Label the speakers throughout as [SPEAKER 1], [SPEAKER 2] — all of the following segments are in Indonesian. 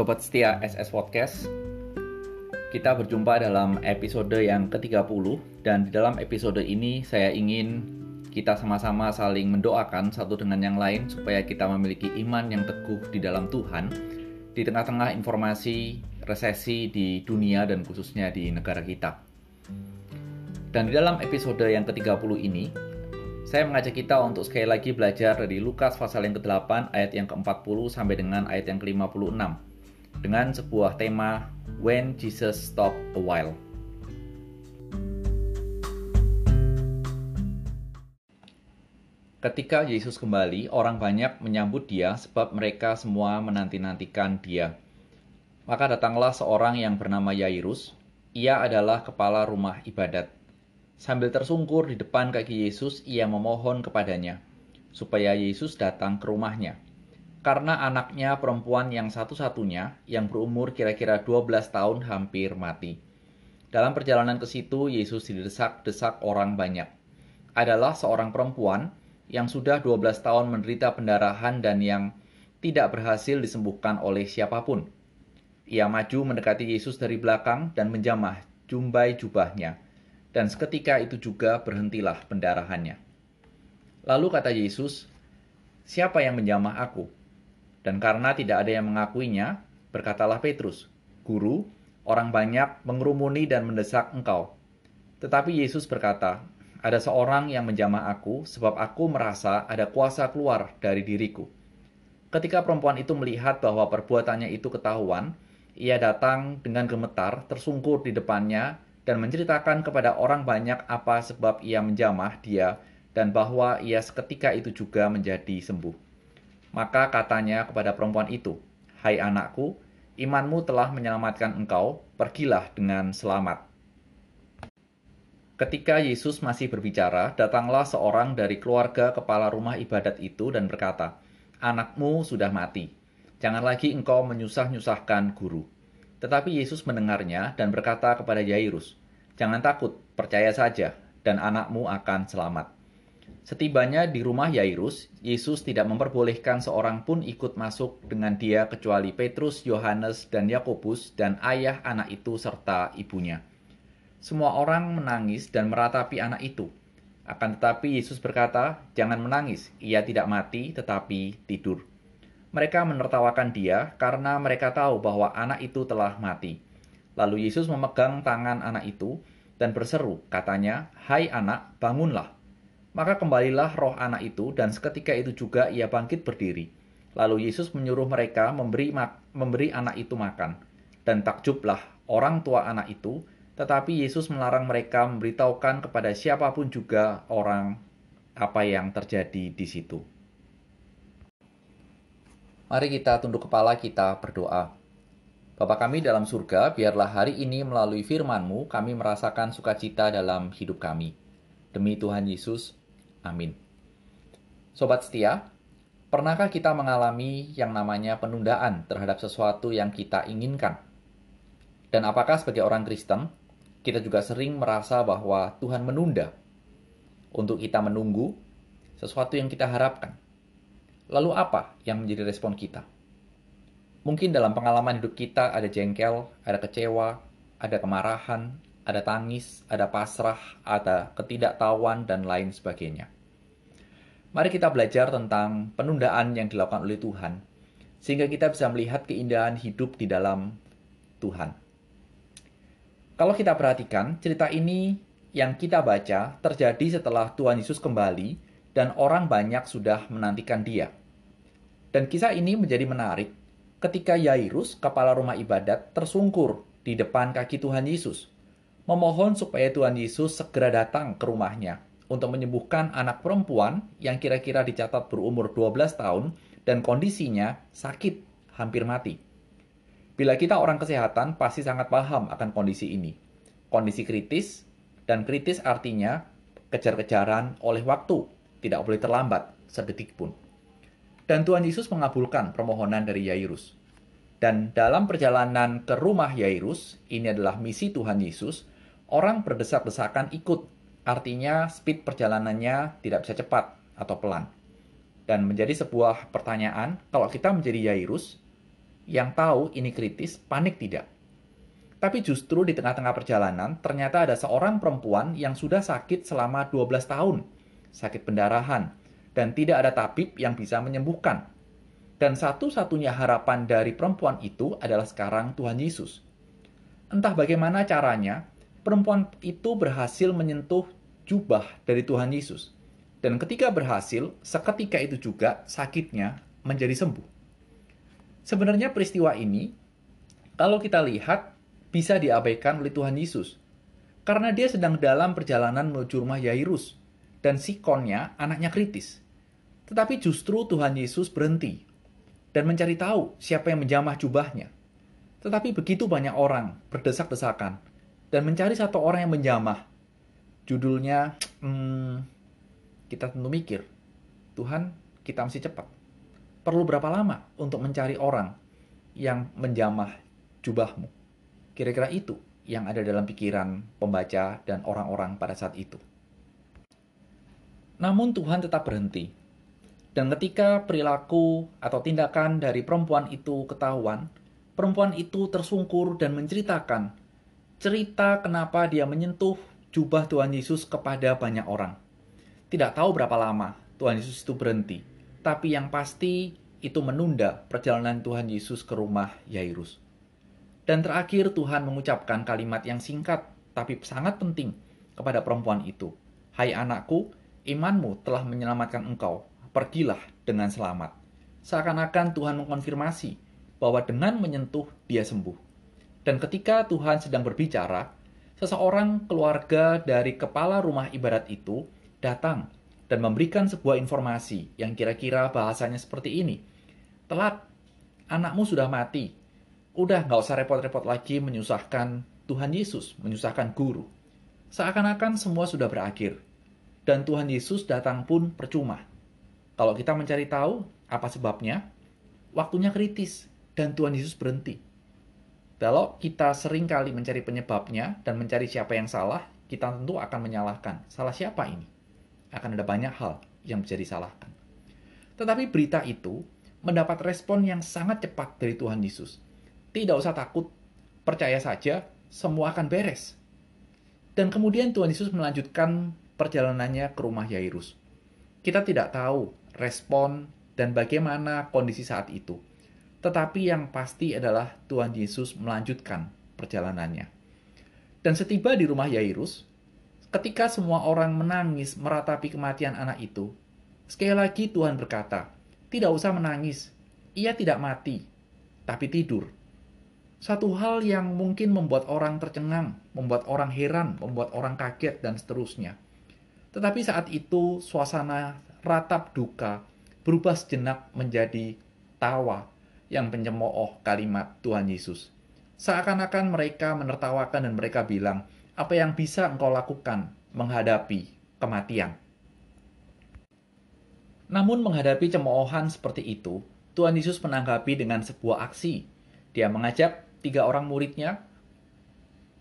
[SPEAKER 1] Sobat setia SS Podcast Kita berjumpa dalam episode yang ke-30 Dan di dalam episode ini saya ingin kita sama-sama saling mendoakan satu dengan yang lain Supaya kita memiliki iman yang teguh di dalam Tuhan Di tengah-tengah informasi resesi di dunia dan khususnya di negara kita. Dan di dalam episode yang ke-30 ini saya mengajak kita untuk sekali lagi belajar dari Lukas pasal yang ke-8 ayat yang ke-40 sampai dengan ayat yang ke-56 dengan sebuah tema When Jesus Stop a While. Ketika Yesus kembali, orang banyak menyambut dia sebab mereka semua menanti-nantikan dia. Maka datanglah seorang yang bernama Yairus. Ia adalah kepala rumah ibadat. Sambil tersungkur di depan kaki Yesus, ia memohon kepadanya supaya Yesus datang ke rumahnya karena anaknya perempuan yang satu-satunya yang berumur kira-kira 12 tahun hampir mati. Dalam perjalanan ke situ, Yesus didesak-desak orang banyak. Adalah seorang perempuan yang sudah 12 tahun menderita pendarahan dan yang tidak berhasil disembuhkan oleh siapa pun. Ia maju mendekati Yesus dari belakang dan menjamah jumbai jubahnya. Dan seketika itu juga berhentilah pendarahannya. Lalu kata Yesus, Siapa yang menjamah aku? Dan karena tidak ada yang mengakuinya, berkatalah Petrus, Guru, orang banyak mengerumuni dan mendesak engkau. Tetapi Yesus berkata, ada seorang yang menjamah aku sebab aku merasa ada kuasa keluar dari diriku. Ketika perempuan itu melihat bahwa perbuatannya itu ketahuan, ia datang dengan gemetar, tersungkur di depannya, dan menceritakan kepada orang banyak apa sebab ia menjamah dia, dan bahwa ia seketika itu juga menjadi sembuh. Maka katanya kepada perempuan itu, Hai anakku, imanmu telah menyelamatkan engkau, pergilah dengan selamat. Ketika Yesus masih berbicara, datanglah seorang dari keluarga kepala rumah ibadat itu dan berkata, Anakmu sudah mati, jangan lagi engkau menyusah-nyusahkan guru. Tetapi Yesus mendengarnya dan berkata kepada Yairus, Jangan takut, percaya saja, dan anakmu akan selamat. Setibanya di rumah Yairus, Yesus tidak memperbolehkan seorang pun ikut masuk dengan dia kecuali Petrus, Yohanes, dan Yakobus dan ayah anak itu serta ibunya. Semua orang menangis dan meratapi anak itu. Akan tetapi Yesus berkata, "Jangan menangis, ia tidak mati tetapi tidur." Mereka menertawakan dia karena mereka tahu bahwa anak itu telah mati. Lalu Yesus memegang tangan anak itu dan berseru, katanya, "Hai anak, bangunlah." Maka kembalilah roh anak itu dan seketika itu juga ia bangkit berdiri. Lalu Yesus menyuruh mereka memberi memberi anak itu makan. Dan takjublah orang tua anak itu, tetapi Yesus melarang mereka memberitahukan kepada siapa pun juga orang apa yang terjadi di situ. Mari kita tunduk kepala kita berdoa. Bapa kami dalam surga, biarlah hari ini melalui firman-Mu kami merasakan sukacita dalam hidup kami. Demi Tuhan Yesus, Amin. Sobat setia, pernahkah kita mengalami yang namanya penundaan terhadap sesuatu yang kita inginkan? Dan apakah sebagai orang Kristen, kita juga sering merasa bahwa Tuhan menunda untuk kita menunggu sesuatu yang kita harapkan? Lalu apa yang menjadi respon kita? Mungkin dalam pengalaman hidup kita ada jengkel, ada kecewa, ada kemarahan, ada tangis, ada pasrah, ada ketidaktahuan, dan lain sebagainya. Mari kita belajar tentang penundaan yang dilakukan oleh Tuhan, sehingga kita bisa melihat keindahan hidup di dalam Tuhan. Kalau kita perhatikan, cerita ini yang kita baca terjadi setelah Tuhan Yesus kembali dan orang banyak sudah menantikan dia. Dan kisah ini menjadi menarik ketika Yairus, kepala rumah ibadat, tersungkur di depan kaki Tuhan Yesus memohon supaya Tuhan Yesus segera datang ke rumahnya untuk menyembuhkan anak perempuan yang kira-kira dicatat berumur 12 tahun dan kondisinya sakit, hampir mati. Bila kita orang kesehatan pasti sangat paham akan kondisi ini. Kondisi kritis, dan kritis artinya kejar-kejaran oleh waktu, tidak boleh terlambat sedetik pun. Dan Tuhan Yesus mengabulkan permohonan dari Yairus. Dan dalam perjalanan ke rumah Yairus, ini adalah misi Tuhan Yesus, orang berdesak-desakan ikut. Artinya speed perjalanannya tidak bisa cepat atau pelan. Dan menjadi sebuah pertanyaan, kalau kita menjadi Yairus, yang tahu ini kritis panik tidak. Tapi justru di tengah-tengah perjalanan, ternyata ada seorang perempuan yang sudah sakit selama 12 tahun, sakit pendarahan, dan tidak ada tabib yang bisa menyembuhkan. Dan satu-satunya harapan dari perempuan itu adalah sekarang Tuhan Yesus. Entah bagaimana caranya, perempuan itu berhasil menyentuh jubah dari Tuhan Yesus. Dan ketika berhasil, seketika itu juga sakitnya menjadi sembuh. Sebenarnya peristiwa ini, kalau kita lihat, bisa diabaikan oleh Tuhan Yesus. Karena dia sedang dalam perjalanan menuju rumah Yairus, dan Sikonnya anaknya kritis. Tetapi justru Tuhan Yesus berhenti dan mencari tahu siapa yang menjamah jubahnya. Tetapi begitu banyak orang berdesak-desakan dan mencari satu orang yang menjamah. Judulnya, hmm, kita tentu mikir, Tuhan, kita mesti cepat. Perlu berapa lama untuk mencari orang yang menjamah jubahmu? Kira-kira itu yang ada dalam pikiran pembaca dan orang-orang pada saat itu. Namun Tuhan tetap berhenti. Dan ketika perilaku atau tindakan dari perempuan itu ketahuan, perempuan itu tersungkur dan menceritakan cerita kenapa dia menyentuh jubah Tuhan Yesus kepada banyak orang. Tidak tahu berapa lama Tuhan Yesus itu berhenti, tapi yang pasti itu menunda perjalanan Tuhan Yesus ke rumah Yairus. Dan terakhir Tuhan mengucapkan kalimat yang singkat tapi sangat penting kepada perempuan itu. Hai anakku, imanmu telah menyelamatkan engkau. Pergilah dengan selamat. Seakan-akan Tuhan mengkonfirmasi bahwa dengan menyentuh dia sembuh. Dan ketika Tuhan sedang berbicara, seseorang keluarga dari kepala rumah ibadat itu datang dan memberikan sebuah informasi yang kira-kira bahasanya seperti ini. Telat, anakmu sudah mati. Udah nggak usah repot-repot lagi menyusahkan Tuhan Yesus, menyusahkan guru. Seakan-akan semua sudah berakhir. Dan Tuhan Yesus datang pun percuma. Kalau kita mencari tahu apa sebabnya, waktunya kritis dan Tuhan Yesus berhenti kalau kita sering kali mencari penyebabnya dan mencari siapa yang salah, kita tentu akan menyalahkan. Salah siapa ini? Akan ada banyak hal yang bisa disalahkan. Tetapi berita itu mendapat respon yang sangat cepat dari Tuhan Yesus. Tidak usah takut, percaya saja, semua akan beres. Dan kemudian Tuhan Yesus melanjutkan perjalanannya ke rumah Yairus. Kita tidak tahu respon dan bagaimana kondisi saat itu. Tetapi yang pasti adalah Tuhan Yesus melanjutkan perjalanannya. Dan setiba di rumah Yairus, ketika semua orang menangis meratapi kematian anak itu, sekali lagi Tuhan berkata, tidak usah menangis, ia tidak mati, tapi tidur. Satu hal yang mungkin membuat orang tercengang, membuat orang heran, membuat orang kaget, dan seterusnya. Tetapi saat itu suasana ratap duka berubah sejenak menjadi tawa yang pencemooh kalimat Tuhan Yesus. Seakan-akan mereka menertawakan dan mereka bilang, apa yang bisa engkau lakukan menghadapi kematian? Namun menghadapi cemoohan seperti itu, Tuhan Yesus menanggapi dengan sebuah aksi. Dia mengajak tiga orang muridnya,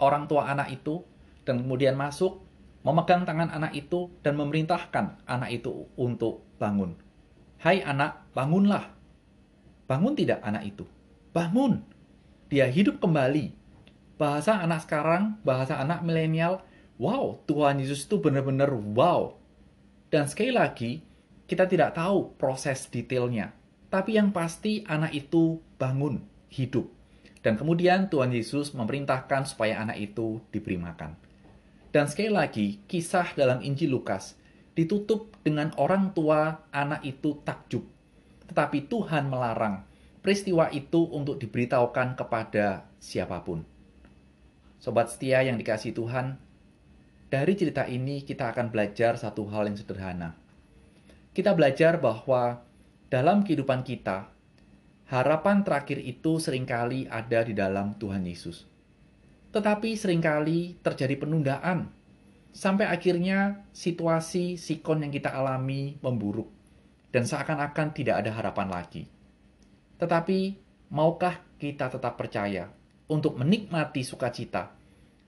[SPEAKER 1] orang tua anak itu, dan kemudian masuk, memegang tangan anak itu, dan memerintahkan anak itu untuk bangun. Hai anak, bangunlah. Bangun tidak anak itu? Bangun. Dia hidup kembali. Bahasa anak sekarang, bahasa anak milenial, wow, Tuhan Yesus itu benar-benar wow. Dan sekali lagi, kita tidak tahu proses detailnya. Tapi yang pasti anak itu bangun, hidup. Dan kemudian Tuhan Yesus memerintahkan supaya anak itu diberi makan. Dan sekali lagi, kisah dalam Injil Lukas ditutup dengan orang tua anak itu takjub tetapi Tuhan melarang peristiwa itu untuk diberitahukan kepada siapa pun. Sobat setia yang dikasih Tuhan, dari cerita ini kita akan belajar satu hal yang sederhana. Kita belajar bahwa dalam kehidupan kita, harapan terakhir itu sering kali ada di dalam Tuhan Yesus. Tetapi sering kali terjadi penundaan, sampai akhirnya situasi sikon yang kita alami memburuk dan seakan-akan tidak ada harapan lagi. Tetapi, maukah kita tetap percaya untuk menikmati sukacita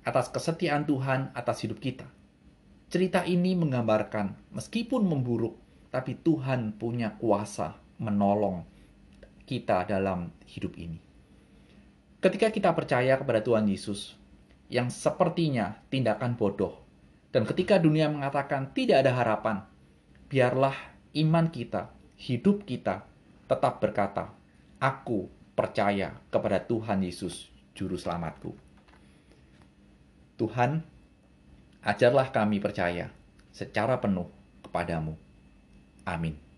[SPEAKER 1] atas kesetiaan Tuhan atas hidup kita? Cerita ini menggambarkan, meskipun memburuk, tapi Tuhan punya kuasa menolong kita dalam hidup ini. Ketika kita percaya kepada Tuhan Yesus, yang sepertinya tindakan bodoh, dan ketika dunia mengatakan tidak ada harapan, biarlah iman kita, hidup kita tetap berkata, "Aku percaya kepada Tuhan Yesus, Juru Selamatku." Tuhan, ajarlah kami percaya secara penuh kepadamu. Amin.